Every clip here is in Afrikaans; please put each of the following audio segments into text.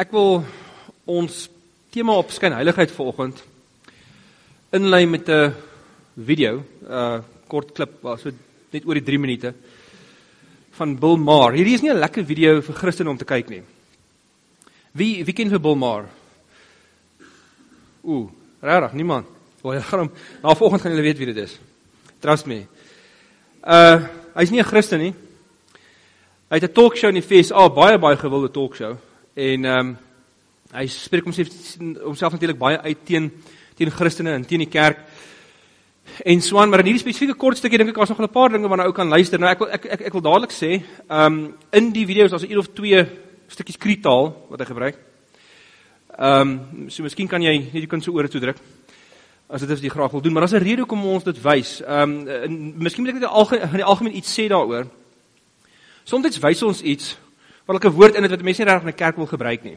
Ek wil ons tema op skynheiligheid vanoggend inlei met 'n video, 'n kort klip, so net oor die 3 minute van Bill Maher. Hierdie is nie 'n lekker video vir Christene om te kyk nie. Wie wie ken vir Bill Maher? Ooh, regtig niemand. Wel, ja, gaan hom na vanoggend gaan julle weet wie dit is. Trust me. Uh, hy's nie 'n Christen nie. Hy het 'n talkshow in die FSA, baie baie gewilde talkshow en ehm um, hy spreek homself homself natuurlik baie uit teen teen Christene en teen die kerk. En swaan, maar in hierdie spesifieke kort stukkie dink ek daar's nog 'n paar dinge waarna ou kan luister. Nou ek wil ek ek, ek wil dadelik sê, ehm um, in die video's daar's 'n een of twee stukkies krietaal wat hy gebruik. Ehm um, so miskien kan jy net die kind se ore toe druk as dit is jy graag wil doen, maar daar's 'n rede hoekom ons dit wys. Ehm um, miskien moet ek net in die algemeen iets sê daaroor. Soms wys ons iets wat 'n woord in dit wat mense nie regtig in 'n kerk wil gebruik nie.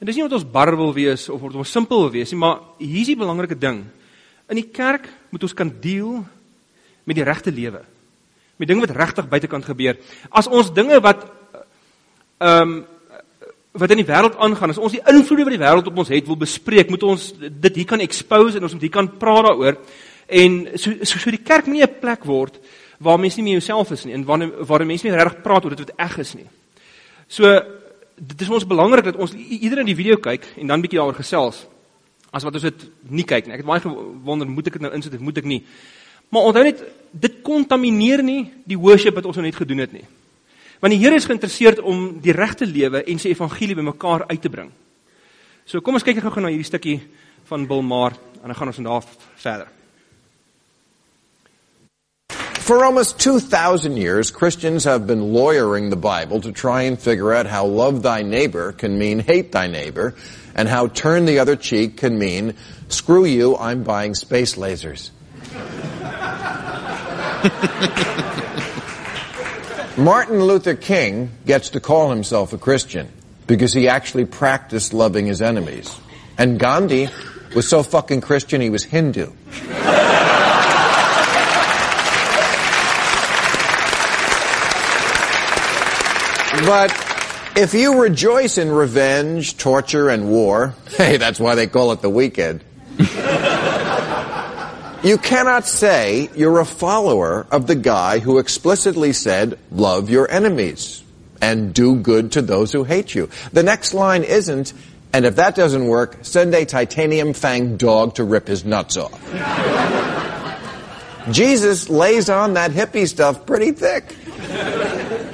En dis nie omdat ons bar wil wees of omdat ons simpel wil wees nie, maar hier's die belangrike ding. In die kerk moet ons kan deel met die regte lewe. Met dinge wat regtig buitekant gebeur. As ons dinge wat ehm um, wat in die wêreld aangaan, as ons die invloede wat die wêreld op ons het wil bespreek, moet ons dit hier kan expose en ons moet hier kan praat daaroor. En so so, so die kerk moet nie 'n plek word waar mense nie meer jouself is nie en waar waar mense nie regtig praat oor dit wat eg is nie. So dit is ons belangrik dat ons iedereen die video kyk en dan bietjie daaroor gesels as wat ons dit nie kyk nie. Ek het baie gewonder, moet ek dit nou insit of moet ek nie? Maar onthou net dit kontamineer nie die worship wat ons nou net gedoen het nie. Want die Here is geïnteresseerd om die regte lewe en sy evangelie bymekaar uit te bring. So kom ons kyk gou-gou na hierdie stukkie van Bill Maher en dan gaan ons van daar verder. For almost 2,000 years, Christians have been lawyering the Bible to try and figure out how love thy neighbor can mean hate thy neighbor, and how turn the other cheek can mean screw you, I'm buying space lasers. Martin Luther King gets to call himself a Christian because he actually practiced loving his enemies. And Gandhi was so fucking Christian he was Hindu. But if you rejoice in revenge, torture, and war, hey, that's why they call it the weekend. you cannot say you're a follower of the guy who explicitly said, love your enemies and do good to those who hate you. The next line isn't, and if that doesn't work, send a titanium fanged dog to rip his nuts off. Jesus lays on that hippie stuff pretty thick.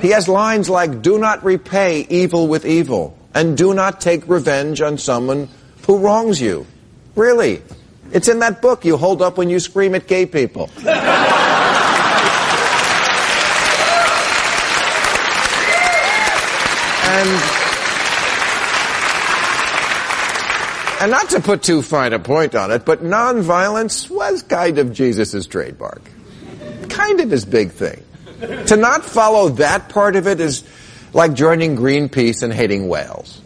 He has lines like, do not repay evil with evil, and do not take revenge on someone who wrongs you. Really. It's in that book you hold up when you scream at gay people. and, and not to put too fine a point on it, but nonviolence was kind of Jesus' trademark. Kind of his big thing. To not follow that part of it is like joining Greenpeace and hating whales.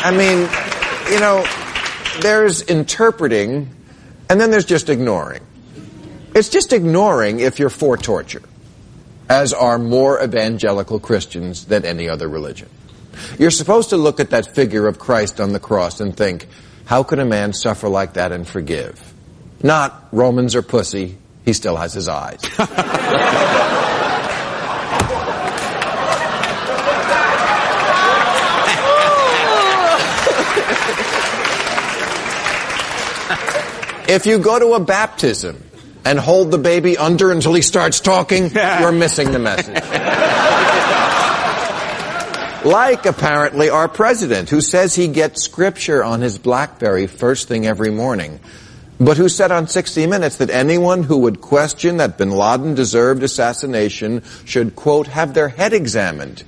I mean, you know, there's interpreting and then there's just ignoring. It's just ignoring if you're for torture, as are more evangelical Christians than any other religion. You're supposed to look at that figure of Christ on the cross and think, how could a man suffer like that and forgive? Not Romans are pussy, he still has his eyes. if you go to a baptism and hold the baby under until he starts talking, you're missing the message. like apparently our president, who says he gets scripture on his Blackberry first thing every morning but who said on 60 Minutes that anyone who would question that bin Laden deserved assassination should, quote, have their head examined.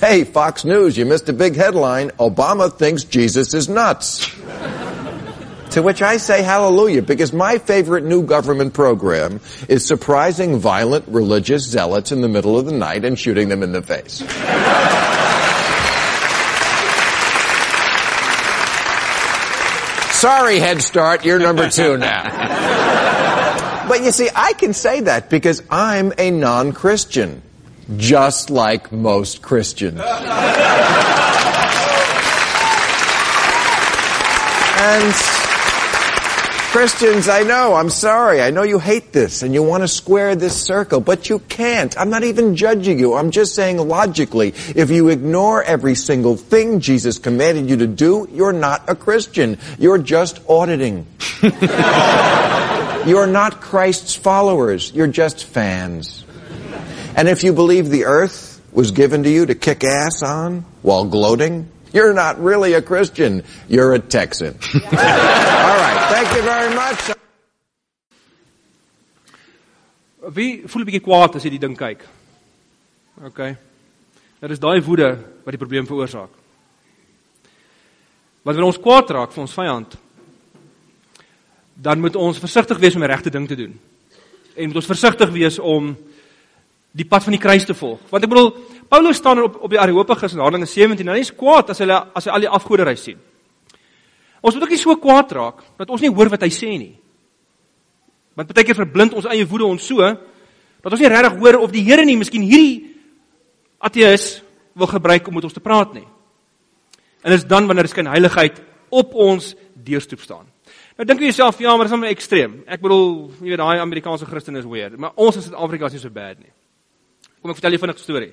Hey, Fox News, you missed a big headline. Obama thinks Jesus is nuts. to which I say hallelujah, because my favorite new government program is surprising violent religious zealots in the middle of the night and shooting them in the face. Sorry, Head Start, you're number two now. but you see, I can say that because I'm a non-Christian. just like most Christians. and Christians, I know, I'm sorry. I know you hate this and you want to square this circle, but you can't. I'm not even judging you. I'm just saying logically, if you ignore every single thing Jesus commanded you to do, you're not a Christian. You're just auditing. you're not Christ's followers. You're just fans. And if you believe the earth was given to you to kick ass on while gloating, you're not really a Christian. You're a Texan. All right. Thank you very much. Wie voel 'n bietjie kwaad as jy die ding kyk? OK. Dit is daai woede wat die probleem veroorsaak. Want wanneer ons kwaad raak vir ons vyand, dan moet ons versigtig wees om die regte ding te doen. En moet ons versigtig wees om die pad van die kruis te volg. Want ek bedoel, Paulus staan op op die Areopagus in Handelinge 17 en hy is kwaad as hulle as hy al die afgoderry sien. Ons moet ook nie so kwaad raak dat ons nie hoor wat hy sê nie. Want baie keer verblind ons eie woede ons so dat ons nie regtig hoor of die Here nie miskien hierdie ateïs wil gebruik om met ons te praat nie. En dit is dan wanneer skyn heiligheid op ons deurstoep staan. Nou dink jy jouself, ja, maar dis net ekstreem. Ek bedoel, jy weet daai Amerikaanse Christen is weird, maar ons in Suid-Afrika is nie so bad nie. Kom ek vertel jou 'n storie.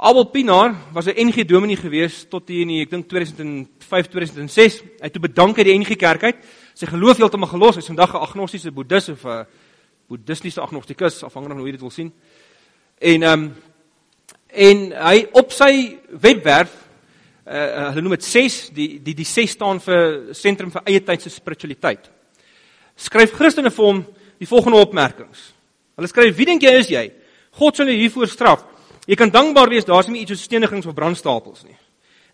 Abel Pinaar was 'n NG Dominee gewees tot hier in die, ek dink 2005 2006. Hy het toe bedank uit die NG Kerk uit. Sy geloof heeltemal gelos. Hy's vandag 'n agnostiese boeddhis of 'n boeddhistiese agnostikus, afhangende van hoe jy dit wil sien. En ehm um, en hy op sy webwerf uh, uh, hulle noem dit 6, die die die 6 staan vir sentrum vir eie tydse spiritualiteit. Skryf Christene vir hom die volgende opmerkings. Hulle skryf: "Wie dink jy is jy?" God sal jou hiervoor straf. Jy kan dankbaar wees, daar's nie iets soos stenigings of brandstapels nie.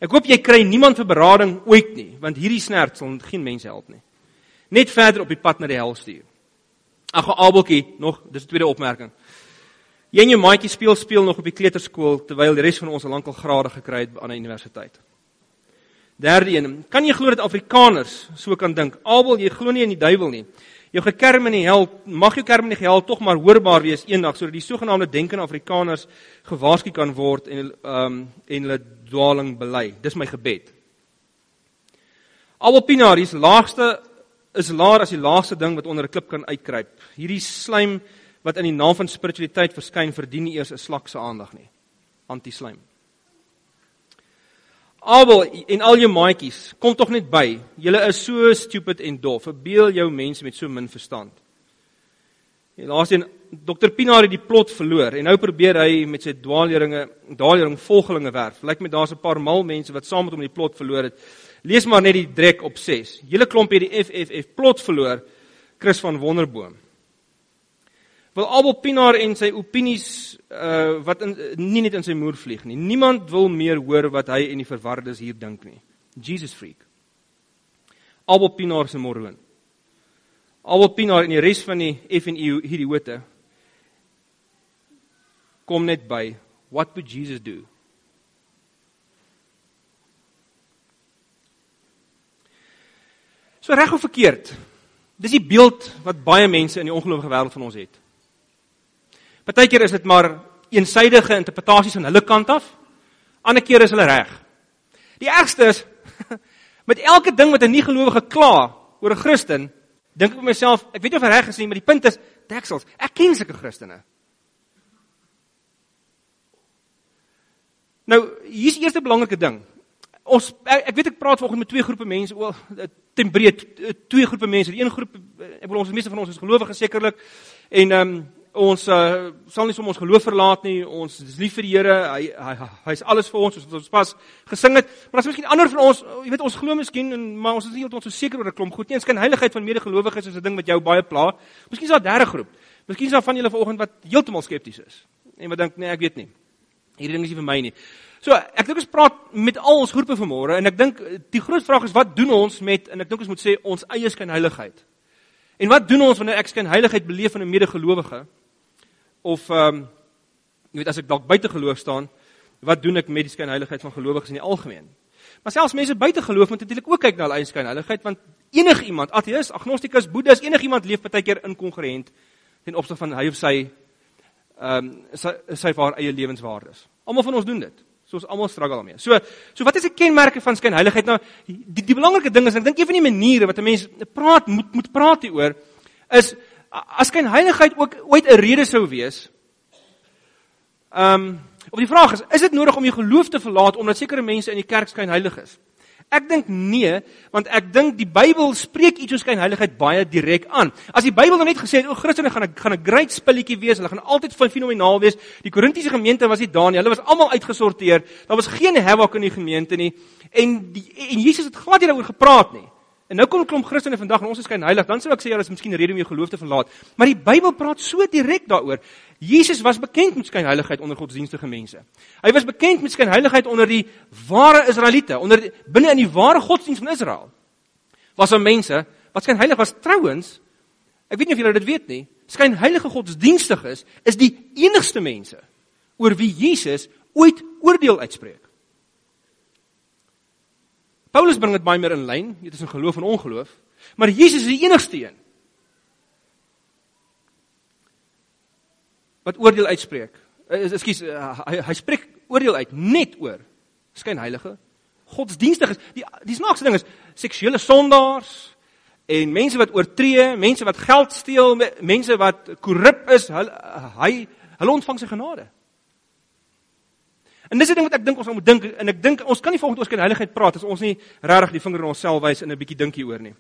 Ek hoop jy kry niemand vir berading ooit nie, want hierdie snert sal geen mens help nie. Net verder op die pad na die hel stuur. Ag, Abeltjie, nog, dis 'n tweede opmerking. Jy en jou maatjie speel speel nog op die kleuterskool terwyl die res van ons al lankal grade gekry het aan 'n universiteit. Derde een, kan jy glo dat Afrikaners so kan dink? Abel, jy glo nie in die duiwel nie jou gekerm in die hel, mag jou kerm in die hel tog maar hoorbaar wees eendag sodat die sogenaamde denkende Afrikaners gewaarsku kan word en ehm um, en hulle dwaling bely. Dis my gebed. Alpinaries laagste is laer as die laagste ding wat onder 'n klip kan uitkruip. Hierdie slaim wat in die naam van spiritualiteit verskyn, verdien nie eers 'n slak se aandag nie. Anti-slaim. Abel en al jou maatjies, kom tog net by. Julle is so stupid en dof. Verbeel jou mense met so min verstand. En laaste Dr Pinaar het die plot verloor en nou probeer hy met sy dwaalleringe, dwaallering volgelinge werf. Lyk my daar's 'n paar mal mense wat saam met hom die plot verloor het. Lees maar net die drek op 6. Julle klomp het die FFF plot verloor. Chris van Wonderboom wil Abel Pinaar en sy opinies uh wat in, nie net in sy moer vlieg nie. Niemand wil meer hoor wat hy en die verwardes hier dink nie. Jesus freak. Abel Pinaar se moroon. Abel Pinaar en die res van die FNU hierdie hote kom net by what would Jesus do? So reg of verkeerd. Dis die beeld wat baie mense in die ongelowige wêreld van ons het. Partykeer is dit maar eensydige interpretasies aan hulle kant af. Ander keer is hulle reg. Die ergste is met elke ding wat 'n nie-gelowige kla oor 'n Christen, dink ek vir myself, ek weet nie of reg is nie, maar die punt is, deksels, ek ken sulke Christene. Nou, hier's die eerste belangrike ding. Ons ek, ek weet ek praat vanoggend met twee groepe mense, wel ten breed twee groepe mense. Die een groep, ek bedoel ons meeste van ons is gelowiges sekerlik en ehm um, ons uh, sal nie som ons geloof verlaat nie. Ons is lief vir die Here. Hy hy hy's alles vir ons. Ons ons pas gesing het. Maar as miskien ander van ons, jy weet ons glo miskien en maar ons is nie heeltemal so seker oor 'n klomp goed nie. Ons kan heiligheid van medegelowiges is 'n ding wat jou baie pla. Miskien is daar 'n derde groep. Miskien is daar van julle vanoggend wat heeltemal skepties is. En wat dink nee, ek weet nie. Hierdie ding is nie vir my nie. So, ek dink ons praat met al ons groepe vanmôre en ek dink die groot vraag is wat doen ons met en ek dink ons moet sê ons eie skynheiligheid. En wat doen ons wanneer ek skynheiligheid beleef in 'n medegelowige? Of ehm um, jy weet as ek dalk buite geloof staan, wat doen ek met die skynheiligheid van gelowiges in die algemeen? Maar selfs mense buite geloof moet natuurlik ook kyk na hulle eie skynheiligheid want enige iemand, ateïs, agnostikus, boeddhis, enige iemand leef baie keer inkongruent ten opsigte van hy of sy ehm um, sy sy vir haar eie lewenswaardes. Almal van ons doen dit. So ons almal struggle daarmee. So so wat is die kenmerke van skynheiligheid? Nou die die belangrike ding is ek dink een van die maniere wat 'n mens praat moet moet praat hieroor is as skynheiligheid ook ooit 'n rede sou wees. Ehm um, of die vraag is, is dit nodig om jou geloof te verlaat omdat sekere mense in die kerk skynheilig is? Ek dink nee, want ek dink die Bybel spreek iets oor skynheiligheid baie direk aan. As die Bybel nou net gesê het o Christene gaan 'n gaan 'n great spilletjie wees, hulle gaan altyd fenomenaal wees. Die Korintiese gemeente was nie daar nie. Hulle was almal uitgesorteer. Daar was geen havoc in die gemeente nie. En die, en Jesus het glad nie daaroor gepraat nie. En nou kom 'n klomp Christene vandag en ons is skynheilig, dan sou ek sê julle is miskien 'n rede om jou geloof te verlaat. Maar die Bybel praat so direk daaroor. Jesus was bekend met skynheiligheid onder godsdienstige mense. Hy was bekend met skynheiligheid onder die ware Israeliete, onder binne in die ware godsdienst van Israel. Was daar mense wat skynheilig was trouens? Ek weet nie of julle dit weet nie. Skynheilige godsdienstiges is die enigste mense oor wie Jesus ooit oordeel uitspreek. Paulus bring dit baie meer in lyn, dit is in geloof en ongeloof, maar Jesus is die enigste een wat oordeel uitspreek. Eh, ekskuus, eh, hy hy spreek oordeel uit net oor skynheilige godsdienstiges. Die die snaakse ding is seksuele sondaars en mense wat oortree, mense wat geld steel, mense wat korrup is, hy hy hulle ontvang sy genade. En dis 'n ding wat ek dink ons moet dink en ek dink ons kan nie volgens oor skynheiligheid praat as ons nie regtig die vinger in onsself wys en 'n bietjie dink hieroor nie.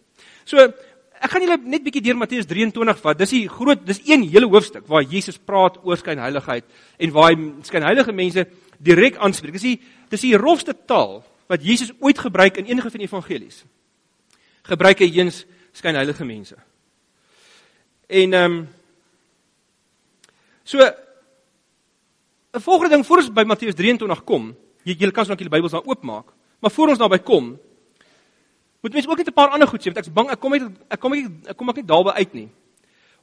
So ek gaan julle net bietjie deur Matteus 23 vat. Dis die groot dis een hele hoofstuk waar Jesus praat oor skynheiligheid en waar hy skynheilige mense direk aanspreek. Dis die dis die rofste taal wat Jesus ooit gebruik in enige van die evangelies. Gebruik hy eens skynheilige mense. En ehm um, so 'n volgende ding voor ons by Matteus 23 kom, jy julle kan sodoende julle Bybels daar oopmaak, maar voor ons daarby kom, moet mense ook net 'n paar ander goed sê want ek's bang ek kom net ek kom ek, ek kom ek nie daarby uit nie.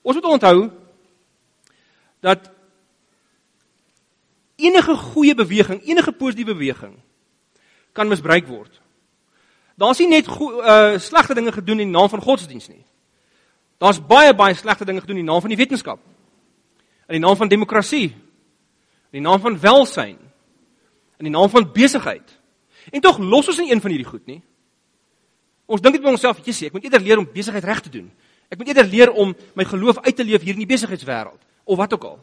Ons moet onthou dat enige goeie beweging, enige positiewe beweging kan misbruik word. Daar's nie net uh slegte dinge gedoen in die naam van godsdiens nie. Daar's baie baie slegte dinge gedoen in die naam van die wetenskap. In die naam van demokrasie, in die naam van welsyn, in die naam van besigheid. En tog los ons nie een van hierdie goed nie. Ons dink dit by onsself, jy sê, ek moet eerder leer om besigheid reg te doen. Ek moet eerder leer om my geloof uit te leef hier in die besigheidswêreld of wat ook al.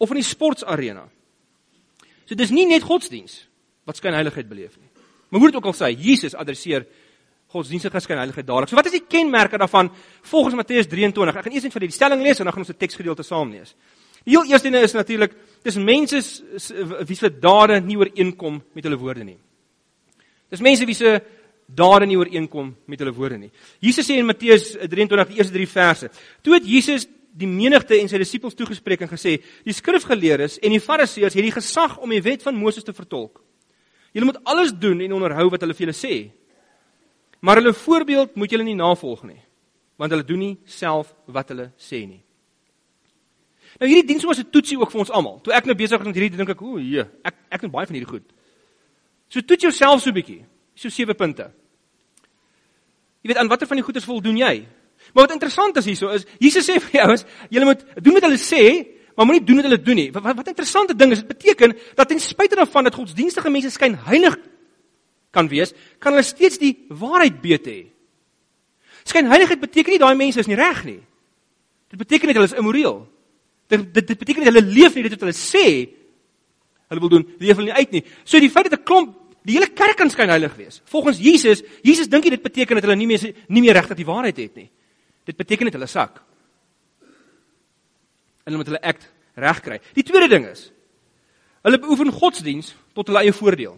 Of in die sportsarena. So dis nie net godsdiens wat skynheiligheid beleef nie. Maar hoe dit ook al sê, Jesus adresseer godsdienstige skynheiligheid dadelik. So wat is die kenmerke daarvan volgens Matteus 23? Ek gaan eers net vir die stelling lees en dan gaan ons 'n teksgedeelte saam lees. Die heel eerste ding is natuurlik dis mense wie se dade nie ooreenkom met hulle woorde nie. Dis mense wie se dade nie ooreenkom met hulle woorde nie. Jesus sê in Matteus 23 die eerste 3 verse: "Toe het Jesus die menigte en sy disippels toegespreek en gesê: Die skrifgeleerdes en die fariseërs het die gesag om die wet van Moses te vertolk. Julle moet alles doen en onderhou wat hulle vir julle sê. Maar hulle voorbeeld moet julle nie navolg nie, want hulle doen nie self wat hulle sê nie." Nou hierdie dien soms 'n toetsie ook vir ons almal. Toe ek nou besig was met hierdie dink ek, o, nee, ek ek doen baie van hierdie goed. So toets jouself so 'n bietjie. So sewe punte. Jy weet aan watter van die goeders voldoen jy? Maar wat interessant is hierso is Jesus sê vir die ouens, julle moet doen wat hulle sê, maar moenie doen wat hulle doen nie. Wat wat, wat interessante ding is, dit beteken dat ten spyte daarvan dat godsdienstige mense skyn heilig kan wees, kan hulle steeds die waarheid weet hê. Skyn heiligheid beteken nie daai mense is nie reg nie. Dit beteken net hulle is immoreel. Dit dit, dit beteken nie hulle leef nie dit wat hulle sê hulle wil doen, leef hulle nie uit nie. So die feit dat 'n klomp die hele kerk kan skyn heilig wees. Volgens Jesus, Jesus dink dit beteken dat hulle nie meer nie meer regtig die waarheid het nie. Dit beteken net hulle sak. En hulle moet hulle act reg kry. Die tweede ding is hulle beoefen godsdiens tot hulle eie voordeel.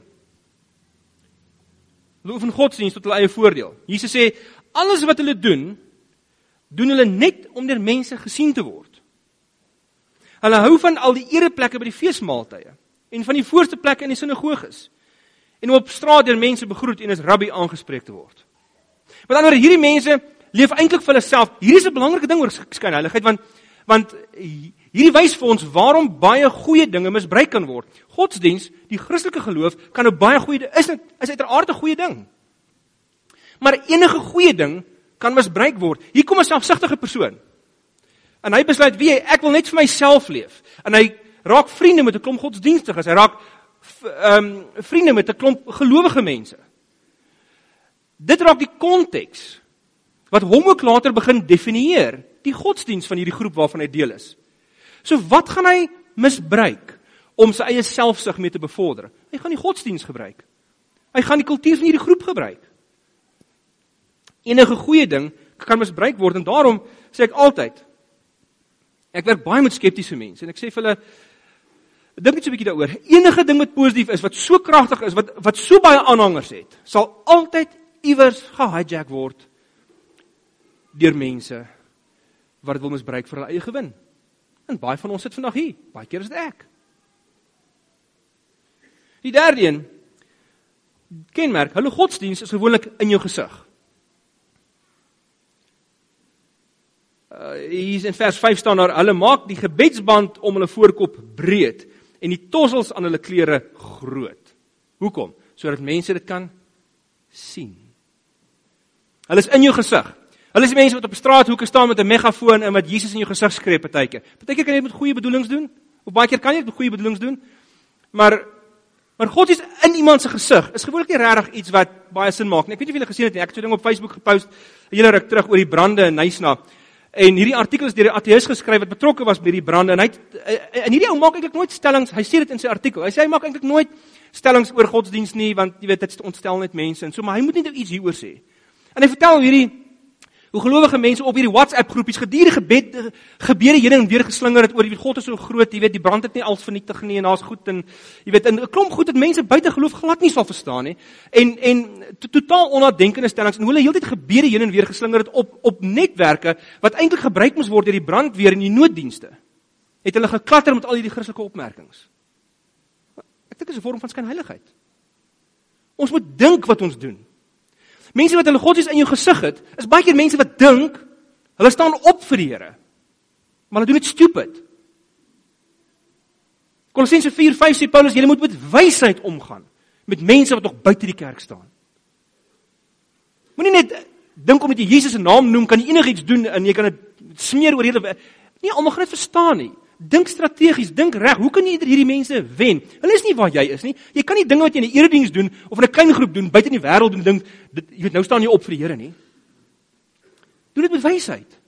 Hulle beoefen godsdiens tot hulle eie voordeel. Jesus sê alles wat hulle doen, doen hulle net om deur mense gesien te word. Hulle hou van al die ereplekke by die feesmaaltye en van die voorste plekke in die sinagoges. En op straat deur mense begroet en as rabbi aangespreek te word. Met ander woorde, hierdie mense leef eintlik vir hulle self. Hier is 'n belangrike ding oor skynheiligheid want want hierdie wys vir ons waarom baie goeie dinge misbruik kan word. Godsdiens, die Christelike geloof kan 'n baie goeie is dit is uiteraard 'n goeie ding. Maar enige goeie ding kan misbruik word. Hier kom 'n selfsugtige persoon En hy besluit, "Wie, ek wil net vir myself leef." En hy raak vriende met 'n klomp godsdienstiges. Hy raak ehm um, vriende met 'n klomp gelowige mense. Dit raak die konteks wat hom ook later begin definieer, die godsdiens van hierdie groep waarvan hy deel is. So wat gaan hy misbruik om sy eie selfsug mee te bevorder? Hy gaan die godsdiens gebruik. Hy gaan die kultuur van hierdie groep gebruik. Enige goeie ding kan misbruik word en daarom sê ek altyd ek werk baie met skeptiese mense en ek sê vir hulle dink net so 'n bietjie daaroor. Enige ding wat positief is, wat so kragtig is, wat wat so baie aanhangers het, sal altyd iewers gehijack word deur mense wat dit wil misbruik vir hulle eie gewin. En baie van ons sit vandag hier, baie keer is dit ek. Die derde een kenmerk, hulle godsdiens is gewoonlik in jou gesig. Hier in vers 5 staan daar hulle maak die gebedsband om hulle voorkop breed en die tossels aan hulle klere groot. Hoekom? Sodat mense dit kan sien. Hulle is in jou gesig. Hulle is mense wat op straathoeke staan met 'n megafoon en wat Jesus in jou gesig skree partykeer. Partykeer kan jy met goeie bedoelings doen, of baie keer kan jy dit met goeie bedoelings doen. Maar maar God is in iemand se gesig. Is gewoonlik nie regtig iets wat baie sin maak nie. Ek weet nie of julle gesien het nie. Ek het so 'n ding op Facebook gepost 'n hele ruk terug oor die brande in Nysna. En hierdie artikel is deur 'n ateïs geskryf wat betrokke was by die brande en hy en hierdie ou maak eintlik nooit stellings. Hy sê dit in sy artikel. Hy sê hy maak eintlik nooit stellings oor godsdiens nie want jy weet dit ontstel net mense en so maar hy moet net nou iets hieroor sê. En hy vertel hierdie Hoe gelowige mense op hierdie WhatsApp groepies gedurende gebed gebede heen en weer geslinger het oor die God is so groot, jy weet, die brand het nie als vernietig nie en daar's goed en jy weet, 'n klomp goed wat mense buite geloof glad nie sal verstaan nie. En en to, totaal onnadenkende stellings en hoe hulle heeltyd gebede heen en weer geslinger het op op netwerke wat eintlik gebruik moes word deur die brandweer en die nooddienste. Het hulle geklatter met al hierdie Christelike opmerkings. Ek dink dit is 'n vorm van skynheiligheid. Ons moet dink wat ons doen. Mense wat hulle godsdienst in jou gesig het, is baie keer mense wat dink hulle staan op vir die Here. Maar hulle doen dit stupid. Kolossense 4:5 sê Paulus, julle moet met wysheid omgaan met mense wat nog buite die kerk staan. Moenie net dink omdat jy Jesus se naam noem kan jy enigiets doen en jy kan dit smeer oor hele nie almal gaan dit verstaan nie. Dink strategies, dink reg. Hoe kan jy hierdie mense wen? Hulle is nie waar jy is nie. Jy kan nie dinge wat jy in 'n erediens doen of in 'n klein groep doen buite in die wêreld doen dink dit jy weet nou staan jy op vir die Here nie. Doen dit met wysheid.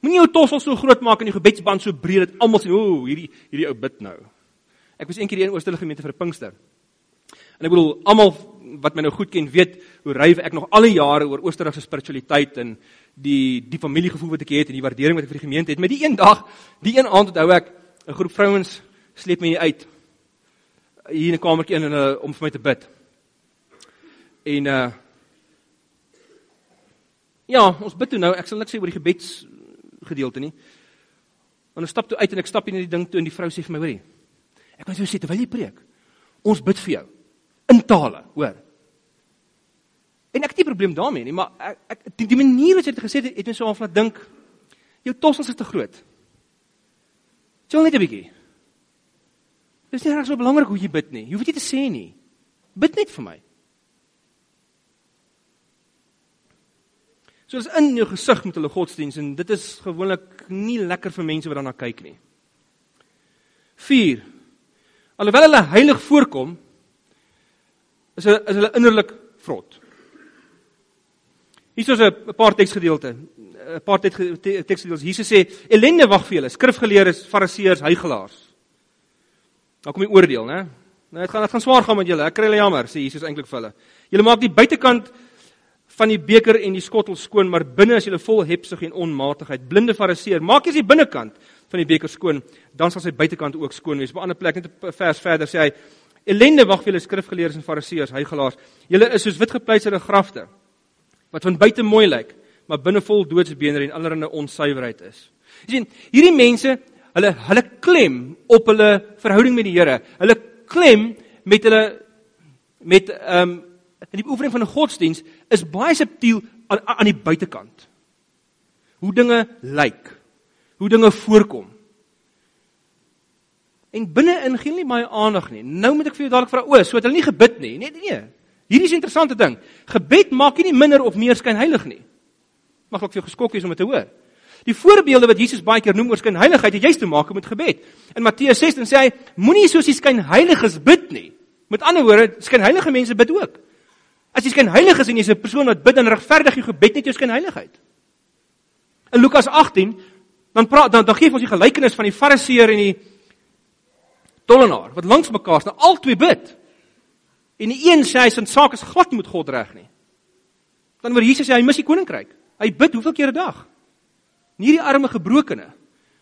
Moenie jou tossel so groot maak en die gebedsband so breed dat almal sien, "O, hierdie hierdie ou bid nou." Ek was eendag in 'n Oosterlige gemeente vir Pinkster. En ek bedoel, almal wat my nou goed ken, weet hoe ryf ek nog al die jare oor Oosterse spiritualiteit en die die familiegevoel wat ek het en die waardering wat ek vir die gemeente het. Met die een dag, die een aand onthou ek 'n groep vrouens sleep my uit hier in 'n kamertjie in en uh, om vir my te bid. En uh Ja, ons bid toe nou. Ek sal niks sê oor die gebeds gedeelte nie. En ons stap toe uit en ek stap in die ding toe en die vrou sê vir my, hoorie. Ek wil jou sê terwyl jy preek, ons bid vir jou in tale, hoor. En ek het nie probleem daarmee nie, maar ek, ek die, die manier wat jy dit gesê het, het my so aanvat dink jou tossels is te groot. Chill net 'n bietjie. Dis nie reg so belangrik hoe jy bid nie. Jy hoef dit te sê nie. Bid net vir my. So is in jou gesig met hulle godsdiens en dit is gewoonlik nie lekker vir mense wat daarna kyk nie. 4. Alhoewel hulle heilig voorkom, is hulle is hulle innerlik vrot. Hier is 'n paar teksgedeelte, 'n paar teksgedeeltes. Jesus sê: "Ellende wag vir julle, skrifgeleerdes, fariseërs, heiligelaars." Dan kom die oordeel, né? Nou dit gaan dit gaan swaar gaan met julle. Ek kry hulle jammer, sê Jesus eintlik vir hulle. Julle maak die buitekant van die beker en die skottel skoon, maar binne is julle vol hebsug en onmatigheid. Blinde fariseer, maak eers die binnekant van die beker skoon, dan sal sy buitekant ook skoon wees. Op 'n ander plek net 'n vers verder sê hy: "Ellende wag vir julle skrifgeleerdes en fariseërs, heiligelaars. Julle is soos witgepleisterde grafte." Wat van buite mooi lyk, maar binne vol doodsbeener en allerlei onsuiverheid is. Jy sien, hierdie mense, hulle hulle klem op hulle verhouding met die Here. Hulle klem met hulle met ehm um, in die oefening van 'n godsdiens is baie subtiel aan aan die buitekant. Hoe dinge lyk, hoe dinge voorkom. En binne-in gee hulle nie baie aandag nie. Nou moet ek vir jou dadelik vra, o, so het hulle nie gebid nie. Nee, nee. Hierdie is 'n interessante ding. Gebed maak nie minder of meer skynheilig nie. Mag ek vir jou geskok wees om dit te hoor. Die voorbeelde wat Jesus baie keer noem oor skynheiligheid het juist te maak met gebed. In Matteus 6 dan sê hy moenie soos die skynheiliges bid nie. Met ander woorde, skynheilige mense bid ook. As jy skynheilig is en jy's 'n persoon wat bid en regverdig jou gebed net jou skynheiligheid. In Lukas 18 dan praat dan dan gee ons die gelykenis van die fariseer en die tollenaar wat langs mekaar staan, albei bid. En die een sê hy se saak is glad nie met God reg nie. Dan word Jesus sê hy mis die koninkryk. Hy bid hoeveel keer 'n dag? Nie die arme gebrokene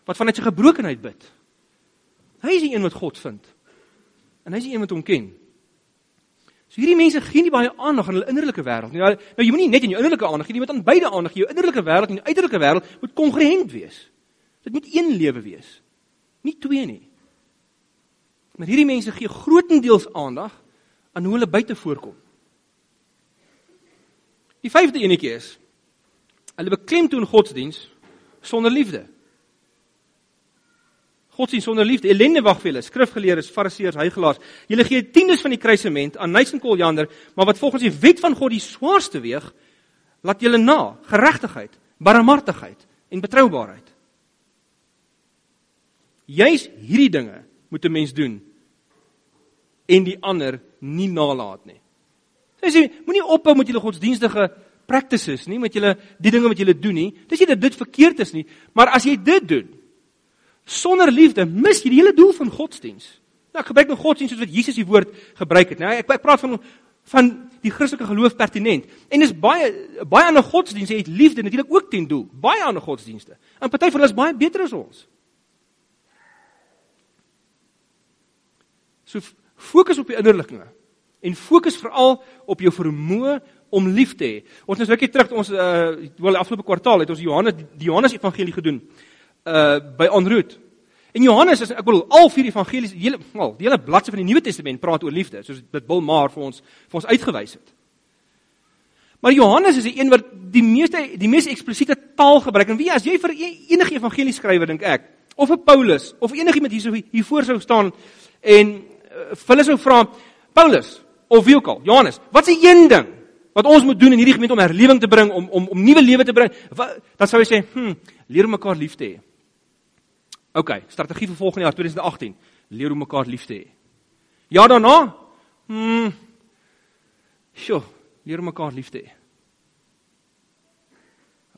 wat vanuit sy gebrokenheid bid. Hy is die een wat God vind. En hy is die een wat hom ken. So hierdie mense gee nie baie aandag aan hulle innerlike wêreld nie. Nou, nou jy moenie net in jou innerlike aandag gee nie, jy moet aan beide aandag gee. Jou innerlike wêreld en jou uiterlike wêreld moet kongruent wees. Dit moet een lewe wees. Nie twee nie. Maar hierdie mense gee grootendeels aandag aan hoe hulle buite voorkom. Die vyfde enetjie is hulle beklemtoon godsdiens sonder liefde. Godsdiens sonder liefde. Ellende wag vir julle, skrifgeleerdes, fariseërs, heiligelaars. Julle gee tiendes van die kruisement aan en Koljander, maar wat volgens die wet van God die swaarste weeg, laat julle na geregtigheid, barmhartigheid en betroubaarheid. Juis hierdie dinge moet 'n mens doen en die ander nie nalat nie. Sy sê moenie ophou met julle godsdienstige practices nie, met julle die dinge wat julle doen nie. Dis nie dat dit verkeerd is nie, maar as jy dit doen sonder liefde, mis jy die hele doel van godsdiens. Nou ek gebruik nou godsdiens soos wat Jesus die woord gebruik het. Nou ek, ek praat van van die Christelike geloof pertinent. En dis baie baie ander godsdienste het liefde natuurlik ook ten doel. Baie ander godsdienste. En party van hulle is baie beter as ons. So fokus op die innerlike en fokus veral op jou vermoë om lief te hê. Ons is rukkie terug ons uh wel afgelope kwartaal het ons Johannes die Johannes evangelie gedoen uh by Onroet. En Johannes is ek bedoel al vier evangelies hele wel die hele bladsy van die Nuwe Testament praat oor liefde soos dit Bill Maar vir ons vir ons uitgewys het. Maar Johannes is die een wat die meeste die mees eksplisiete taal gebruik en wie as jy vir enige evangelie skrywer dink ek of 'n Paulus of enigiemand hierso hier voor sou staan en hulle sou vra Paulus of wie ook al Johannes wat is die een ding wat ons moet doen in hierdie gemeente om herlewing te bring om om om nuwe lewe te bring wat, dan sou hy sê hm leer mekaar lief te hê OK, strategie vir volgende jaar 2018. Leer hoe mekaar lief te hê. Ja daarna? Hm. Sjoe, leer mekaar lief te hê.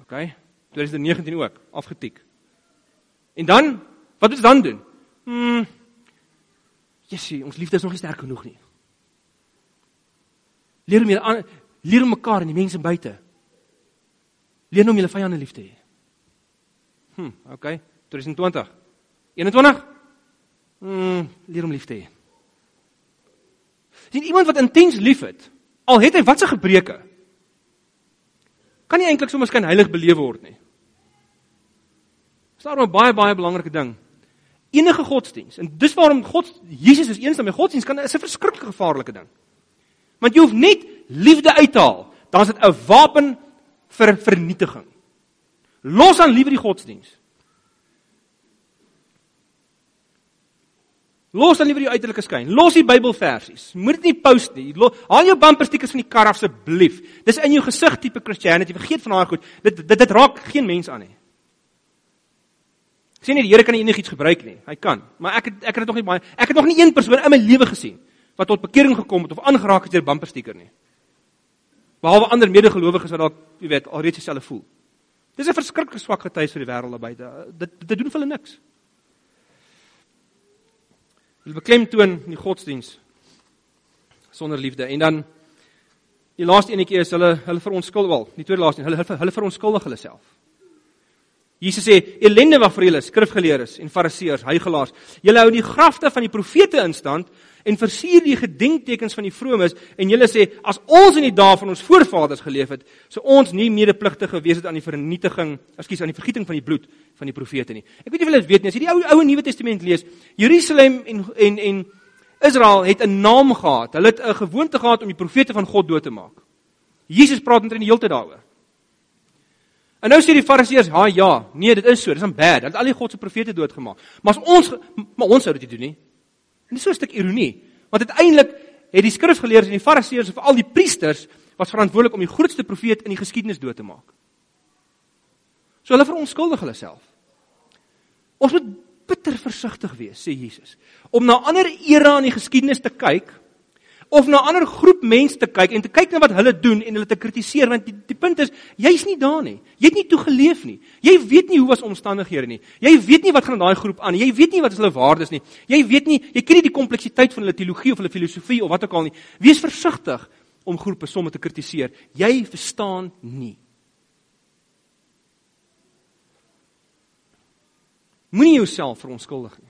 OK. 2019 ook afgetik. En dan, wat moet ons dan doen? Hm. Jessie, ons liefde is nog nie sterk genoeg nie. Leer om julle leer mekaar en die mense buite. Leer om julle vyande lief te hê. Hm, OK. 2020. 21? Mm, leer om lief te hê. Sien iemand wat intens liefhet, al het hy watse gebreke, kan nie eintlik sommer skyn heilig beleef word nie. Dis daarom 'n baie baie belangrike ding. Enige godsdiens en dis waarom God Jesus is eensam met godsdiens kan is 'n verskriklike gevaarlike ding. Want jy hoef net liefde uit te haal, dan is dit 'n wapen vir vernietiging. Los aan liewe die godsdiens. Los dan liewer die uiterlike skyn. Los die Bybelversies. Moet dit nie post nie. Haal jou bumper stickers van die kar asseblief. Dis in jou gesig tipe Christianity. Vergeet van daai goed. Dit dit dit raak geen mens aan nie. Sien nie die Here kan enigiets gebruik nie. Hy kan. Maar ek het ek het dit nog nie baie ek het nog nie een persoon in my lewe gesien wat tot bekering gekom het of aangeraak het deur bumper sticker nie. Behalwe ander medegelowiges wat dalk, jy weet, alreeds dieselfde voel. Dis 'n verskriklike swak getuig vir die wêreld daar buite. Dit dit doen vir hulle niks. Hulle beklemtoon die godsdiens sonder liefde. En dan die laaste enetjie is hulle hulle verontskuldig wel, die tweede laaste, hulle hulle verontskuldig hulle self. Jesus sê: "Ellende wag vir julle skrifgeleerdes en fariseërs, heiligelaars. Julle hou die grafte van die profete in stand en versier die gedenktekens van die vromes en julle sê as ons in die dae van ons voorvaders geleef het, sou ons nie medepligtig gewees het aan die vernietiging, ekskuus, aan die vergieting van die bloed van die profete nie. Ek weet nie of julle dit weet nie, as jy die ou ou Nuwe Testament lees, Jerusalem en en en Israel het 'n naam gehad. Hulle het 'n gewoonte gehad om die profete van God dood te maak. Jesus praat net in die heeltyd daaroor. En nou sê die fariseërs, "Ja, ja, nee, dit is so, dis aan bad. Hulle het al die God se profete doodgemaak. Maar as ons maar ons sou dit doen nie." En dis so 'n stuk ironie, want uiteindelik het die skrifgeleerdes en die fariseërs en veral die priesters was verantwoordelik om die grootste profeet in die geskiedenis dood te maak. So hulle verontskuldig hulle self. Ons moet bitter versigtig wees, sê Jesus, om na ander era in die geskiedenis te kyk of na 'n ander groep mense te kyk en te kyk na wat hulle doen en hulle te kritiseer want die, die punt is jy's nie daar nie. Jy het nie toegeleef nie. Jy weet nie hoe was omstandighede nie. Jy weet nie wat gaan in daai groep aan nie. Jy weet nie wat is hulle waardes nie. Jy weet nie, jy ken nie die kompleksiteit van hulle teologie of hulle filosofie of wat ook al nie. Wees versigtig om groepe somme te kritiseer. Jy verstaan nie. Moenie jouself verontskuldig nie.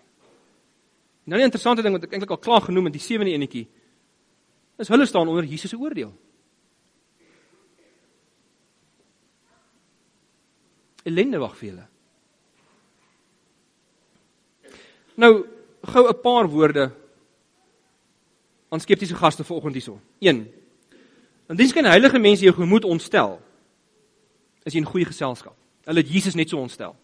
Nou 'n interessante ding wat ek eintlik al klaar genoem het, die sewende enetjie is hulle staan onder Jesus se oordeel. Ellende wag vir hulle. Nou, gou 'n paar woorde aan skeptiese gaste vanoggend hierso. 1. Indien skyn heilige mense jou gemoed ontstel, is jy in goeie geselskap. Hulle het Jesus net so ontstel.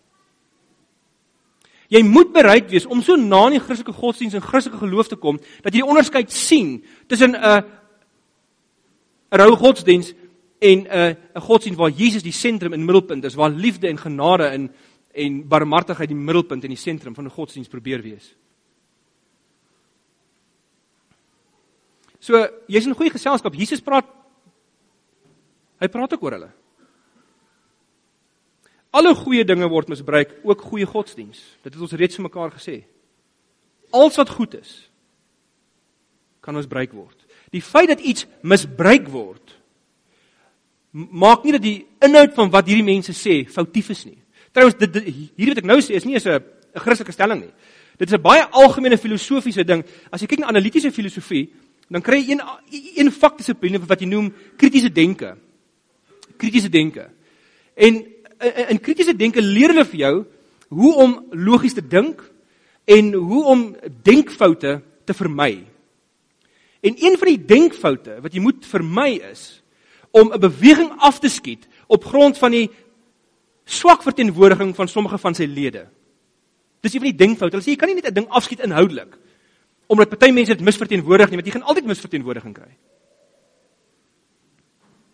Jy moet bereid wees om so na in die Christelike godsdiens en Christelike geloof te kom dat jy die onderskeid sien tussen 'n uh, 'n rou godsdiens en 'n uh, 'n godsdiens waar Jesus die sentrum en middelpunt is, waar liefde en genade in en barmhartigheid die middelpunt en die sentrum van 'n godsdiens probeer wees. So, jy's in goeie geselskap. Jesus praat hy praat ook oor hulle. Alle goeie dinge word misbruik, ook goeie godsdiens. Dit het ons reeds mekaar gesê. Alles wat goed is, kan misbruik word. Die feit dat iets misbruik word, maak nie dat die inhoud van wat hierdie mense sê foutief is nie. Trouwens, dit hier wat ek nou sê is nie 'n 'n Christelike stelling nie. Dit is 'n baie algemene filosofiese ding. As jy kyk na analitiese filosofie, dan kry jy een een vakdissipline wat jy noem kritiese denke. Kritiese denke. En in, in kritiese denke leer hulle vir jou hoe om logies te dink en hoe om denkfoute te vermy. En een van die denkfoute wat jy moet vermy is om 'n beweging af te skiet op grond van die swak verteenwoordiging van sommige van sy lede. Dis een van die denkfoute. Hulle sê jy kan nie net 'n ding afskiet inhoudelik omdat party mense dit misverteenwoordig nie, want jy gaan altyd misverteenwoordiging kry.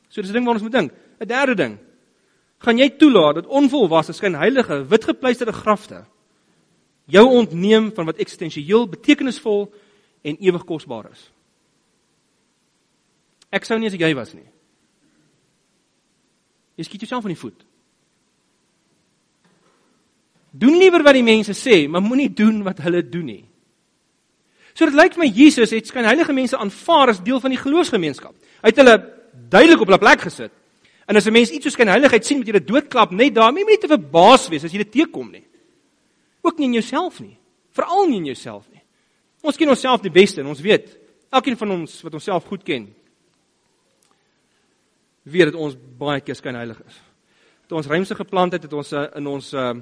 So dis 'n ding waar ons moet dink. 'n Derde ding gaan jy toelaat dat onvolwasse skynheilige witgepleisterde grafte jou ontneem van wat eksistensieel betekenisvol en ewig kosbaar is. Ek sou nie as jy was nie. Jy skiet jouself van die voet. Doen liewer wat die mense sê, maar moenie doen wat hulle doen nie. So dit lyk vir my Jesus het skynheilige mense aanvaar as deel van die geloofsgemeenskap. Hy het hulle duidelik op hulle plek gesit. En as 'n mens iets soos geen heiligheid sien met jy dit doodklap net daarmee, moet jy te verbaas wees as jy dit teekom nie. Ook nie in jouself nie. Veral nie in jouself nie. Ons ken onsself die beste en ons weet, elkeen van ons wat onsself goed ken, weet dat ons baie keer skyn heilig is. Toe ons ruimse geplant het, het ons uh, in ons uh,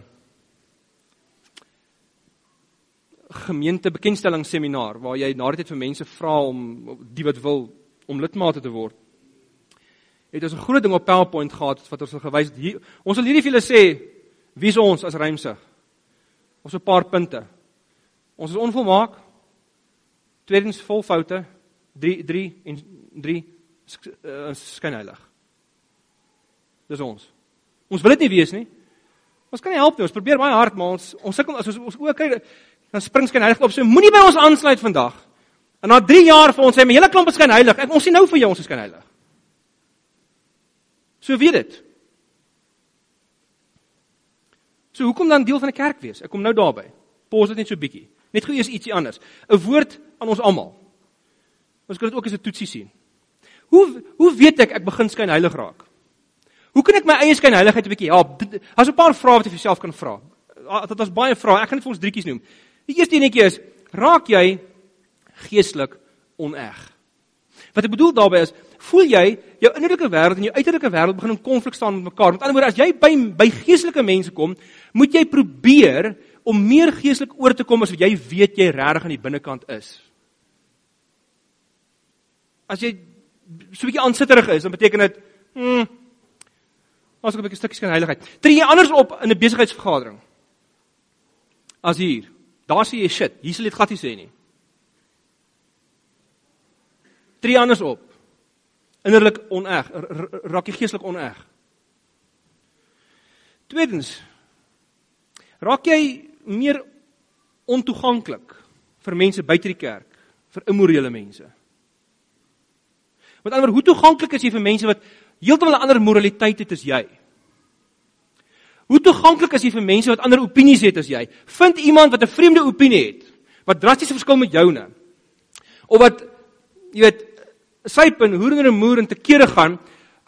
gemeente bekendstelling seminar waar jy na dit vir mense vra om die wat wil om lidmate te word het ons 'n groot ding op PowerPoint gehad wat ons het gewys hier ons wil hierdie vir julle sê wie is ons as Rymsig. Ons 'n paar punte. Ons is onvolmaak. Tweedens vol foute. 3 3 en 3 uh, skynheilig. Dis ons. Ons wil dit nie wees nie. Ons kan nie help nie. Ons probeer baie hard, maar ons ons sukkel as ons ons ook kyk dan spring skynheilig op. So moenie by ons aansluit vandag. En na 3 jaar vir ons sê my hele klomp is skynheilig. Ek ons sien nou vir jou ons is skynheilig. So weet dit. So hoekom dan deel van 'n kerk wees? Ek kom nou daarby. Pos dit net so bietjie. Net gou eers ietsie anders. 'n Woord aan ons almal. Ons kan dit ook as 'n toetsie sien. Hoe hoe weet ek ek begin skyn heilig raak? Hoe kan ek my eie skyn heiligheid 'n bietjie help? Daar's 'n paar vrae wat jy vir jouself kan vra. Ah, dit is baie vrae. Ek gaan net vir ons drietjies noem. Die eerste enetjie is: Raak jy geestelik oneg? Wat ek bedoel daarbey is, voel jy jou innerlike wêreld en jou uiterlike wêreld begin in konflik staan met mekaar. Met ander woorde, as jy by by geestelike mense kom, moet jy probeer om meer geestelik oor te kom as wat jy weet jy regtig aan die binnekant is. As jy so 'n bietjie aansitterig is, dan beteken dit, hm, as ek 'n bietjie stukkies kan heiligheid. Tree jy anders op in 'n besigheidsvergadering? As hier. Daar sê jy shit, hier sal dit glad nie sê nie. Tree anders op. Innerlik oneg, raak jy geestelik oneg. Tweedens raak jy meer ontoeganklik vir mense buite die kerk, vir immorele mense. Met ander woorde, hoe toeganklik is jy vir mense wat heeltemal 'n ander moraliteit het as jy? Hoe toeganklik is jy vir mense wat ander opinies het as jy? Vind iemand wat 'n vreemde opinie het, wat drasties verskil met joune. Of wat jy weet, syp en hoer en moer en te kere gaan,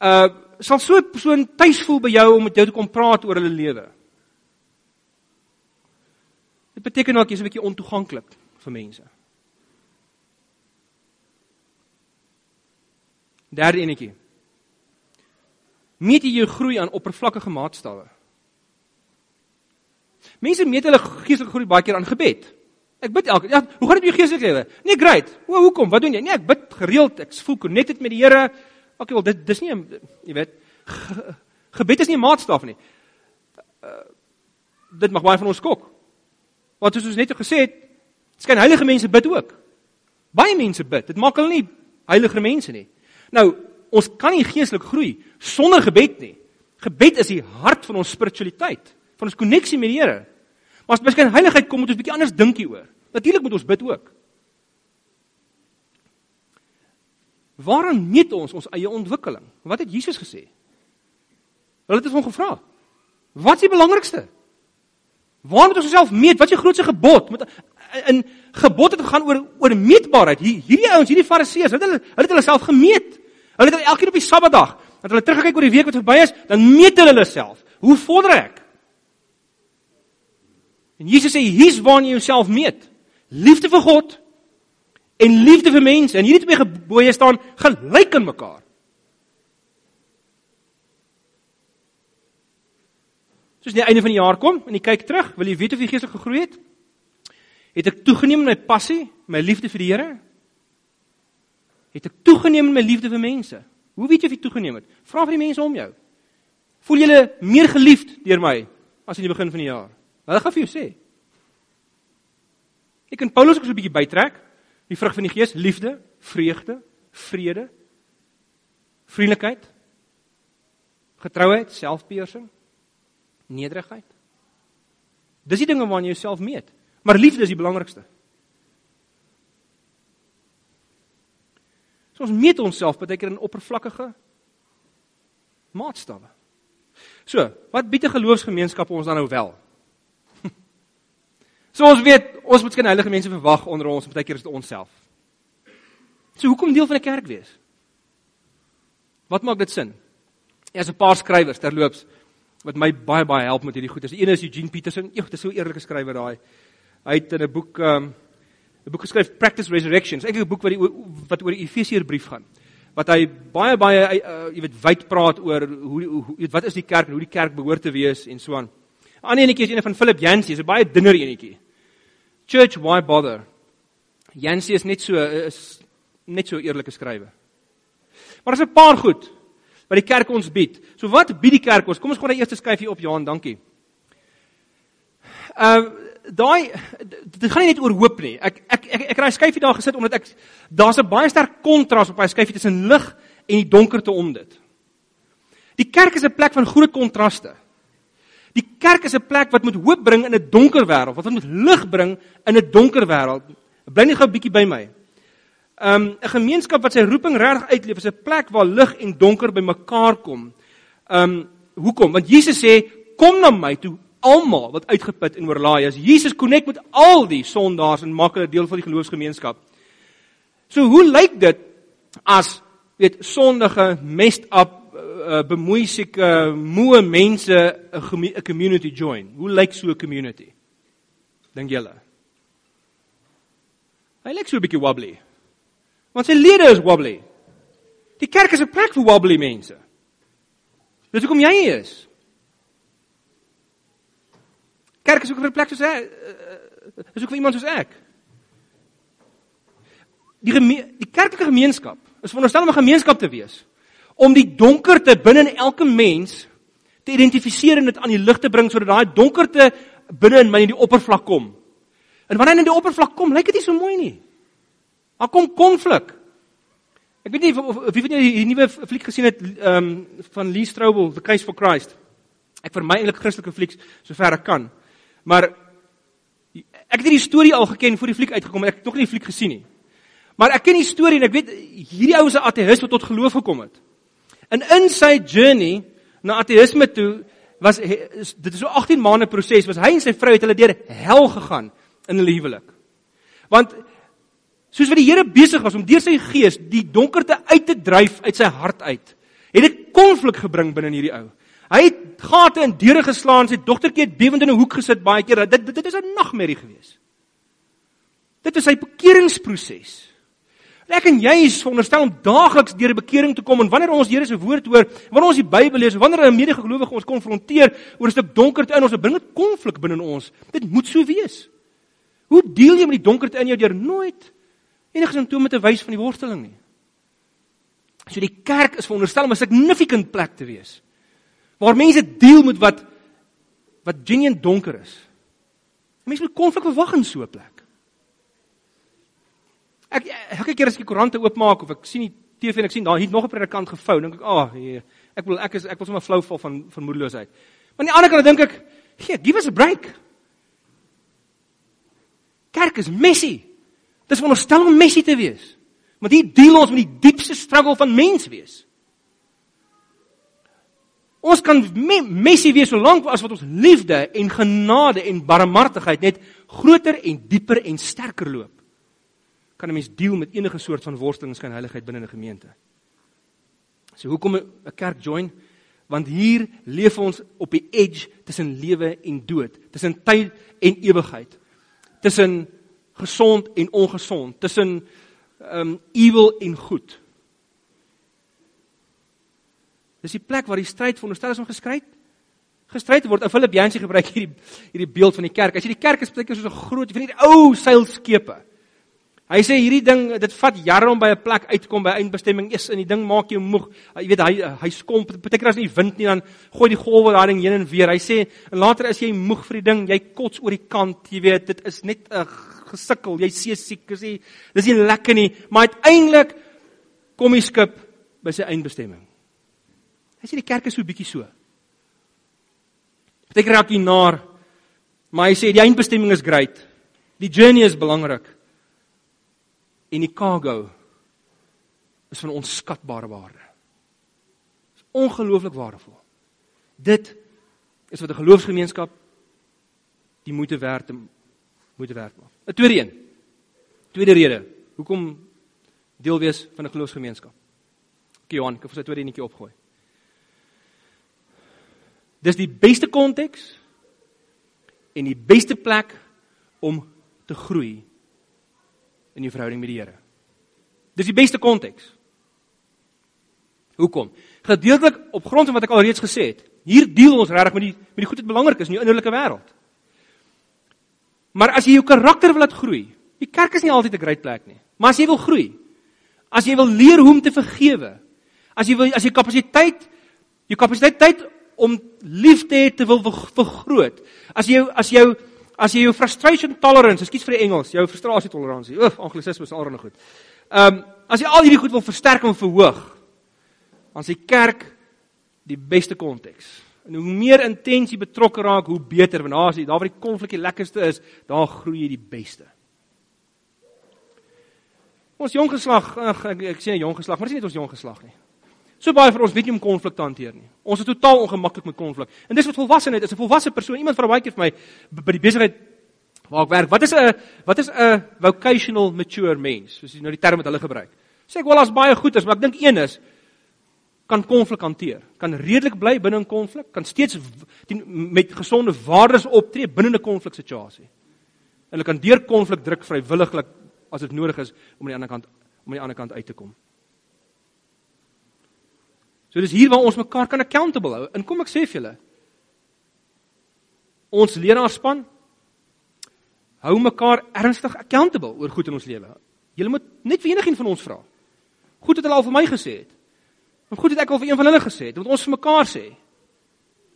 uh sal so 'n persoon tuis voel by jou om met jou te kom praat oor hulle lewe. Dit beteken ook jy's 'n bietjie ontoeganklik vir mense. Derde enetjie. Meet jy jou groei aan oppervlakkige maatstawwe? Mense meet hulle geestelike groei baie keer aan gebed. Ek bid elke ja, hoe gaan dit met jou geestelike lewe? Nee, great. O, hoekom? Wat doen jy? Nee, ek bid gereeld. Ek voel connected met die Here. Okay, wel dit dis nie jy weet ge, gebed is nie 'n maatstaf nie. Uh, dit mag baie van ons skok. Want soos ons net gesê het, skyn heilige mense bid ook. Baie mense bid. Dit maak hulle nie heilige mense nie. Nou, ons kan nie geestelik groei sonder gebed nie. Gebed is die hart van ons spiritualiteit, van ons koneksie met die Here. Maar as miskien heiligheid kom, moet ons bietjie anders dink hieroor. Natuurlik moet ons bid ook. Waarom meet ons ons eie ontwikkeling? Wat het Jesus gesê? Hulle het hom gevra. Wat is die belangrikste? Waar moet ons osself meet? Wat is die grootste gebod? Moet in gebod het gegaan oor oor meetbaarheid. Hier hierdie ouens, hierdie fariseërs, hulle hulle het hulle self gemeet. Hulle het elkeen op die Sabbatdag, as hulle terugkyk oor die week wat verby is, dan meet hulle hulle self. Hoe vorder ek? En Jesus sê hier's waar jy jouself meet. Liefde vir God en liefde vir mense. En hierdie twee gebooie staan gelyk aan mekaar. Soos die einde van die jaar kom en jy kyk terug, wil jy weet of jy geestelik gegroei het? Het ek toegeneem in my passie, my liefde vir die Here? Het ek toegeneem in my liefde vir mense? Hoe weet jy of jy toegeneem het? Vra vir die mense om jou. Voel jy meer geliefd deur my as in die begin van die jaar? Hulle gaan vir jou sê. Ek en Paulus ook so 'n bietjie bytrek. Die vrug van die Gees: liefde, vreugde, vrede, vriendelikheid, getrouheid, selfbeheersing nederigheid. Dis die dinge waarna jy jouself meet. Maar liefde is die belangrikste. So ons meet onsself baie keer in oppervlakkige maatstawwe. So, wat bied 'n geloofsgemeenskap ons dan nou wel? So ons weet, ons moet skyn heilige mense verwag onder ons, baie keer is dit onsself. So hoekom deel van 'n kerk wees? Wat maak dit sin? Ja, so 'n paar skrywers terloops wat my baie baie help met hierdie goed. Die een is Eugene Peterson. Eeg, dit is so 'n eerlike skrywer daai. Hy het in 'n boek um 'n boek geskryf Practice Resurrections. Eintlik 'n boek wat die wat oor die Efesiërbrief gaan. Wat hy baie baie uh, jy weet wyd praat oor hoe, hoe weet wat is die kerk en hoe die kerk behoort te wees en so aan. Ander enetjie is een van Philip Yancey, 'n baie dinger enetjie. Church why bother? Yancey is net so is net so eerlike skrywer. Maar daar's 'n paar goed wat die kerk ons bied. So wat bied die kerk ons? Kom ons gaan na die eerste skyfie op Johan, dankie. Ehm uh, daai dit gaan nie net oor hoop nie. Ek ek ek ek raai skyfie daar gesit omdat ek daar's 'n baie sterk kontras op daai skyfie tussen lig en die donkerte om dit. Die kerk is 'n plek van groot kontraste. Die kerk is 'n plek wat moet hoop bring in 'n donker wêreld, wat moet lig bring in 'n donker wêreld. Bly net gou 'n bietjie by my um, 'n gemeenskap wat sy roeping reg uitleef, is 'n plek waar lig en donker bymekaar kom. Um hoekom? Want Jesus sê, "Kom na my toe almal wat uitgeput en oorlaai is." Jesus connect met al die sondaars en maak hulle deel van die geloofsgemeenskap. So hoe lyk dit as weet sondige, messed up, uh, bemoeisieke, moe mense 'n community join? Hoe lyk so 'n community? Dink julle? Hy lyk so 'n bietjie wobbly. Want sy lede is wobbly. Die kerk is 'n plek vir wobbly mense. Dis hoekom jy hier is. Kerk is ook 'n plek soos hy is ook vir iemand soos ek. Die die kerklike gemeenskap is veronderstel om 'n gemeenskap te wees om die donkerte binne in elke mens te identifiseer en dit aan die lig te bring sodat daai donkerte binne in my in die oppervlak kom. En wanneer hy in die oppervlak kom, lyk dit nie so mooi nie. Daar kom konflik. Ek weet nie of, of wie van julle die nuwe fliek gesien het ehm um, van Lee Strobel, The Case for Christ. Ek vermy eintlik Christelike flieks sover ek kan. Maar ek het hierdie storie al geken voor die fliek uitgekom en ek het nog nie die fliek gesien nie. Maar ek ken die storie en ek weet hierdie ou is 'n ateïs wat tot geloof gekom het. En in sy journey na ateïsme toe was dit is so 18 maande proses was hy en sy vrou het hulle deur hel gegaan in hulle huwelik. Want soos wat die Here besig was om deur sy gees die donkerte uit te dryf uit sy hart uit, het dit konflik gebring binne hierdie ou. Hy het gate in deure geslaan, sy dogtertjie het bewend in 'n hoek gesit baie keer. Dit dit, dit is 'n nagmerrie gewees. Dit is sy bekeringsproses. Ek en jy is veronderstel om daagliks deur 'n bekering te kom en wanneer ons Here se woord hoor, wanneer ons die Bybel lees, wanneer 'n medegelowige ons konfronteer oor 'n stuk donkerte in ons, bring dit konflik binne ons. Dit moet so wees. Hoe deel jy met die donkerte in jou deur nooit enige simptome te wys van die worsteling nie? So die kerk is veronderstel om 'n significant plek te wees waar mense deel met wat wat genuine donker is. Mense moet konflik verwag in so 'n plek. Ek elke keer as ek die koerante oopmaak of ek sien die TV en ek sien daar hier nog 'n predikant gevou, dink ek, "Ag, oh, ek wil ek is ek wil sommer flou val van van moedeloosheid." Maar aan die ander kant dink ek, "Gee, give us a break." Kerk is messy. Dit is veronderstel om messy te wees. Maar hier deel ons met die diepste struggle van mens wees. Ons kan me messy wees solank as wat ons liefde en genade en barmhartigheid net groter en dieper en sterker loop kan 'n mens deel met enige soort van worsteling en skynheiligheid binne 'n gemeente. So hoekom 'n kerk join? Want hier leef ons op die edge tussen lewe en dood, tussen tyd en ewigheid. Tussen gesond en ongesond, tussen um evil en goed. Dis die plek waar die stryd veronderstel is om geskryf gestryd word. Ou Filippense gebruik hierdie hierdie beeld van die kerk. As jy die kerk is soos 'n groot van hierdie ou seilskepe. Hy sê hierdie ding dit vat jare om by 'n plek uit te kom by eindbestemming. Eers in die ding maak jou moeg. Jy weet hy hy skomp. Partykeer as nie wind nie dan gooi die golwe daai ding heen en weer. Hy sê en later as jy moeg vir die ding, jy kots oor die kant. Jy weet dit is net 'n gesukkel. Jy see siek, dis nie dis nie lekker nie. Maar uiteindelik kom die skip by sy eindbestemming. Hy sê die kerk is so bietjie so. Partykeer raak jy naar. Maar hy sê die eindbestemming is great. Die journey is belangrik en die cargo is van onskatbare waarde. Is ongelooflik waardevol. Dit is wat 'n geloofsgemeenskap die moeite werd te moeite werd maak. 'n Tweede een. Tweede rede hoekom deel wees van 'n geloofsgemeenskap. Okay, Johan, ek het vir sy tweede enetjie opgooi. Dis die beste konteks en die beste plek om te groei in jou verhouding met die Here. Dis die beste konteks. Hoekom? Gedeeltelik op grond van wat ek alreeds gesê het. Hier deel ons regtig met die met die goed wat belangrik is in jou innerlike wêreld. Maar as jy jou karakter wil laat groei, die kerk is nie altyd 'n great plek nie. Maar as jy wil groei, as jy wil leer hoe om te vergewe, as jy wil as jy kapasiteit jou kapasiteit tyd om lief te hê te wil vergroot. As jy as jou as jy jou frustration tolerance, ekskuus vir die Engels, jou frustrasie toleransie. Oof, anglisisme is alreeds goed. Ehm um, as jy al hierdie goed wil versterk en verhoog, dan is die kerk die beste konteks. En hoe meer intensie betrokke raak, hoe beter, want daar is daar waar die konflik die lekkerste is, daar groei jy die beste. Ons jong geslag, ag ek, ek sê jong geslag, maar dis nie net ons jong geslag nie. So baie vir ons weet nie om konflik te hanteer nie. Ons is totaal ongemaklik met konflik. En dis wat volwassenheid is. 'n Volwasse persoon, iemand vra baie keer vir my by die besigheid waar ek werk, wat is 'n wat is 'n vocational mature mens? Soos jy nou die term wat hulle gebruik. Sê ek wel as baie goed is, maar ek dink een is kan konflik hanteer. Kan redelik bly binne 'n konflik, kan steeds die, met gesonde waardes optree binne 'n konfliksituasie. Hulle kan deur konflik druk vrywilliglik as dit nodig is om aan die ander kant om aan die ander kant uit te kom. So dis hier waar ons mekaar kan accountable hou. En kom ek sê vir julle. Ons leraarspan hou mekaar ernstig accountable oor goed in ons lewe. Julle moet net vir enigiemand van ons vra. Goed het hulle al vir my gesê het. En goed het ek al vir een van hulle gesê het, want ons vir mekaar sê.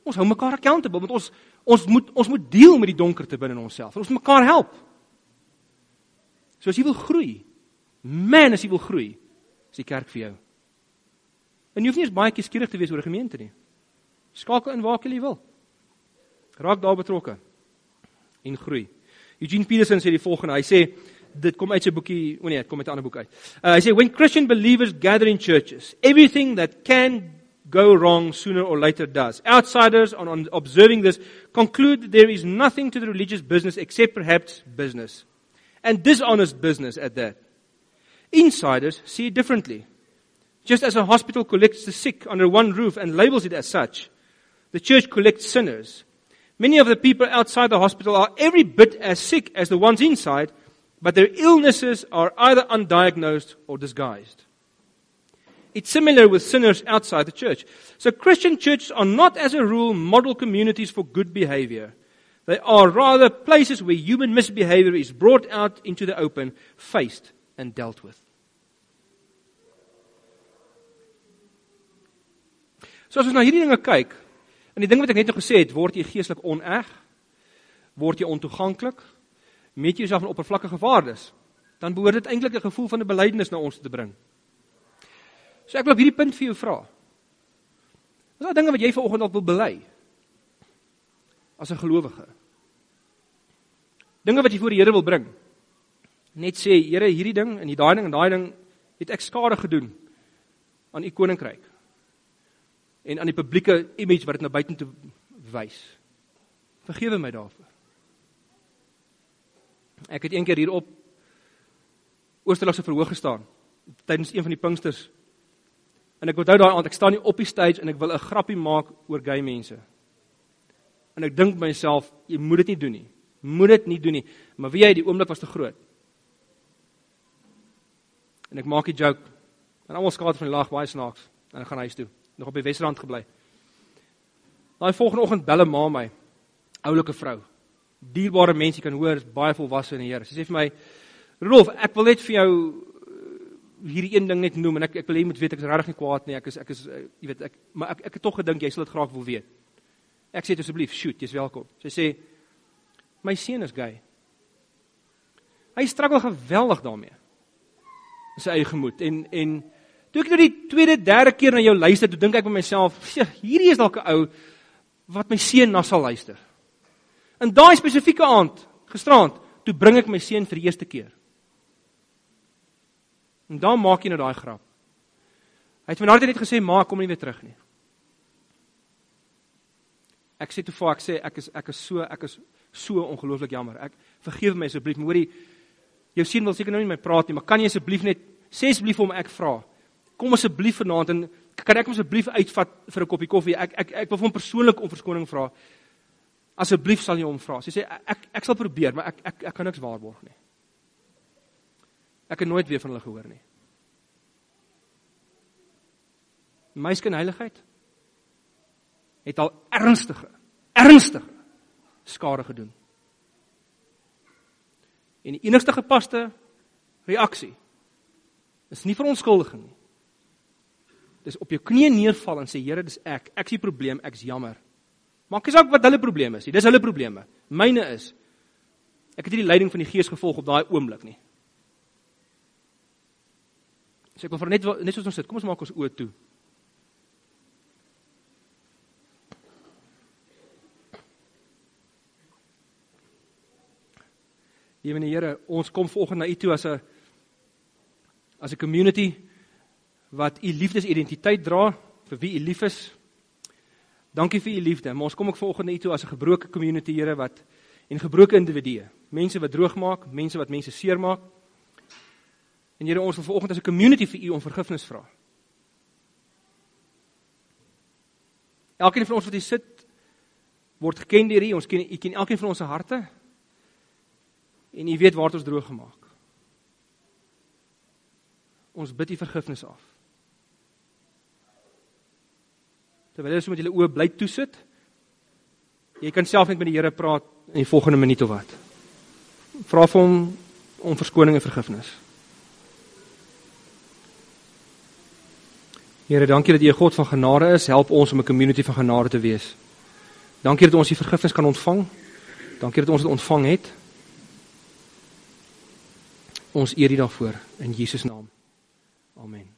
Ons hou mekaar accountable, want ons ons moet ons moet deel met die donkerte binne in onsself. Ons moet mekaar help. So as jy wil groei, man, as jy wil groei, is die kerk vir jou. En jy hoef nie eens baie kieskeurig te wees oor 'n gemeente nie. Skakel in waar jy wil. Raak daar betrokke en groei. Eugene Peterson sê die volgende. Hy sê dit kom uit sy boekie, o nee, dit kom uit 'n ander boek uit. Uh, hy sê when Christian believers gather in churches, everything that can go wrong sooner or later does. Outsiders on, on observing this conclude that there is nothing to the religious business except perhaps business. And dishonest business at that. Insiders see it differently. Just as a hospital collects the sick under one roof and labels it as such, the church collects sinners. Many of the people outside the hospital are every bit as sick as the ones inside, but their illnesses are either undiagnosed or disguised. It's similar with sinners outside the church. So Christian churches are not, as a rule, model communities for good behavior. They are rather places where human misbehavior is brought out into the open, faced, and dealt with. So as ons na hierdie dinge kyk, en die ding wat ek net nou gesê het, word jy geestelik oneg, word jy ontoeganklik, meet jy jouself in oppervlakkige waardes, dan behoort dit eintlik 'n gevoel van 'n belydenis na ons te bring. So ek wil op hierdie punt vir jou vra. Wat is daai dinge wat jy vanoggend dalk wil bely? As 'n gelowige. Dinge wat jy voor die Here wil bring. Net sê, Here, hierdie ding en daai ding en daai ding het ek skade gedoen aan u koninkryk en aan die publieke image wat dit na buite toe wys. Vergewe my daarvoor. Ek het eendag hier op Oosterligse verhoog gestaan tydens een van die Pinksters. En ek onthou daai aand, ek staan nie op die stage en ek wil 'n grappie maak oor gay mense. En ek dink myself, jy moet dit nie doen nie. Moet dit nie doen nie. Maar wie jy die oomblik was te groot. En ek maak die joke. En almal skaat van die lag baie snaaks en ek gaan huis toe nog op die Wesrand gebly. Daai volgende oggend bel 'n ma my, oulike vrou. Dierbare mense kan hoor, is baie volwasse in die Here. Sy sê vir my, "Rolf, ek wil net vir jou uh, hierdie een ding net noem en ek ek wil hê jy moet weet ek is regtig nie kwaad nie. Ek is ek is uh, jy weet ek maar ek ek het tog gedink jy sal dit graag wil weet." Ek sê asseblief, "Shoot, jy's welkom." Sy sê, "My seun is gay." Hy struggle geweldig daarmee. Sy eie gemoed en en Toe ek nou die tweede, derde keer na jou luister, toe dink ek by myself, hierdie is dalk 'n ou wat my seun na sal luister. In daai spesifieke aand, gisteraand, toe bring ek my seun vir die eerste keer. En dan maak jy nou daai grap. Hy het vanaand net gesê, "Ma, kom nie weer terug nie." Ek sê toe vir ek sê ek is ek is so ek is so ongelooflik jammer. Ek vergewe my asseblief, hoorie jou seun wil seker nou nie met my praat nie, maar kan jy asseblief net sê asseblief hom ek vra kom asseblief vanaand en kan ek hom asseblief uitvat vir 'n koppie koffie? Ek ek ek wil hom persoonlik om verskoning vra. Asseblief sal jy hom vra. Sy sê ek ek sal probeer, maar ek ek ek kan niks waarborg nie. Ek het nooit weer van hulle gehoor nie. Meiske en heiligheid het al ernstige ernstige skade gedoen. En die enigste gepaste reaksie is nie verontskuldiging nie dis op jou knieë neerval en sê Here, dis ek. Ek sien probleem, ek's jammer. Maak nie saak wat hulle probleme is nie. Dis hulle probleme. Myne is ek het nie die leiding van die Gees gevolg op daai oomblik nie. So ek wil vir net net soos ons sit, kom ons maak ons oë toe. Ewene Here, ons kom vanoggend na U toe as 'n as 'n community wat u liefdesidentiteit dra vir wie u lief is. Dankie vir u liefde. Maar ons kom ook vanoggend hier toe as 'n gebroke community, Here, wat en gebroke individue, mense wat droog maak, mense wat mense seermaak. En Here, ons wil vanoggend as 'n community vir u om vergifnis vra. Elkeen van ons wat hier sit word geken deur u. Ons ken u ken elkeen van ons se harte. En u weet waar dit ons droog gemaak. Ons bid u vergifnis af. Terwyl jy so met julle oë bly toe sit. Jy kan self net met die Here praat in die volgende minuut of wat. Vra vir hom om verskoning en vergifnis. Here, dankie dat U 'n God van genade is. Help ons om 'n community van genade te wees. Dankie dat ons die vergifnis kan ontvang. Dankie dat ons dit ontvang het. Ons eer U daarvoor in Jesus naam. Amen.